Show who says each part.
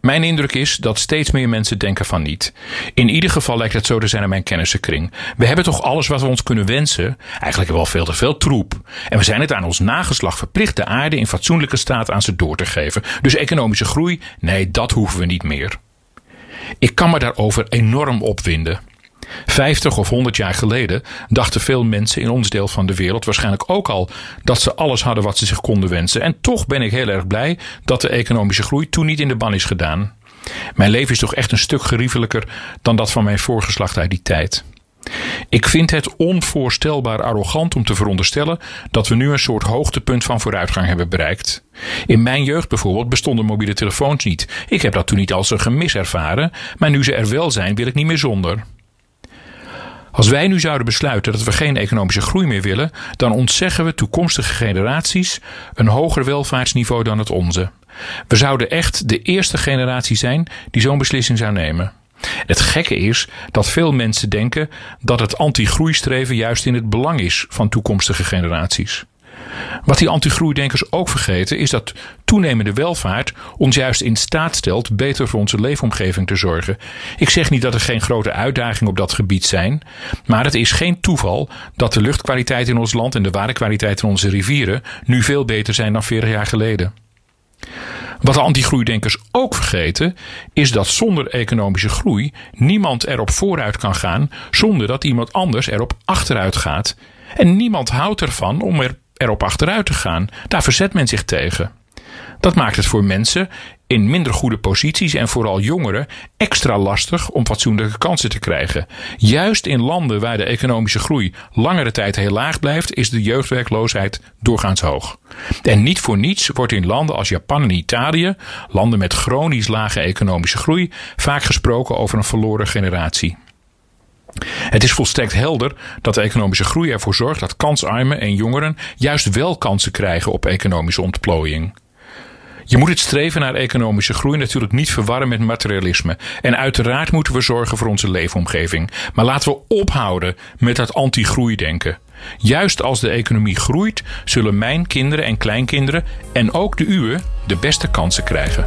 Speaker 1: Mijn indruk is dat steeds meer mensen denken van niet. In ieder geval lijkt het zo te zijn in mijn kennissenkring. We hebben toch alles wat we ons kunnen wensen? Eigenlijk wel veel te veel troep. En we zijn het aan ons nageslag verplicht de aarde in fatsoenlijke staat aan ze door te geven. Dus economische groei? Nee, dat hoeven we niet meer. Ik kan me daarover enorm opwinden. 50 of 100 jaar geleden dachten veel mensen in ons deel van de wereld waarschijnlijk ook al dat ze alles hadden wat ze zich konden wensen. En toch ben ik heel erg blij dat de economische groei toen niet in de ban is gedaan. Mijn leven is toch echt een stuk geriefelijker dan dat van mijn voorgeslacht uit die tijd. Ik vind het onvoorstelbaar arrogant om te veronderstellen dat we nu een soort hoogtepunt van vooruitgang hebben bereikt. In mijn jeugd bijvoorbeeld bestonden mobiele telefoons niet. Ik heb dat toen niet als een gemis ervaren, maar nu ze er wel zijn, wil ik niet meer zonder. Als wij nu zouden besluiten dat we geen economische groei meer willen, dan ontzeggen we toekomstige generaties een hoger welvaartsniveau dan het onze. We zouden echt de eerste generatie zijn die zo'n beslissing zou nemen. Het gekke is dat veel mensen denken dat het anti-groeistreven juist in het belang is van toekomstige generaties. Wat die antigroeidenkers ook vergeten is dat toenemende welvaart ons juist in staat stelt beter voor onze leefomgeving te zorgen. Ik zeg niet dat er geen grote uitdagingen op dat gebied zijn, maar het is geen toeval dat de luchtkwaliteit in ons land en de waterkwaliteit in onze rivieren nu veel beter zijn dan 40 jaar geleden. Wat de antigroeidenkers ook vergeten, is dat zonder economische groei niemand erop vooruit kan gaan zonder dat iemand anders erop achteruit gaat. En niemand houdt ervan om er erop achteruit te gaan. Daar verzet men zich tegen. Dat maakt het voor mensen in minder goede posities en vooral jongeren extra lastig om fatsoenlijke kansen te krijgen. Juist in landen waar de economische groei langere tijd heel laag blijft, is de jeugdwerkloosheid doorgaans hoog. En niet voor niets wordt in landen als Japan en Italië, landen met chronisch lage economische groei, vaak gesproken over een verloren generatie. Het is volstrekt helder dat de economische groei ervoor zorgt dat kansarmen en jongeren juist wel kansen krijgen op economische ontplooiing. Je moet het streven naar economische groei natuurlijk niet verwarren met materialisme. En uiteraard moeten we zorgen voor onze leefomgeving. Maar laten we ophouden met dat anti-groeidenken. Juist als de economie groeit, zullen mijn kinderen en kleinkinderen en ook de uwe de beste kansen krijgen.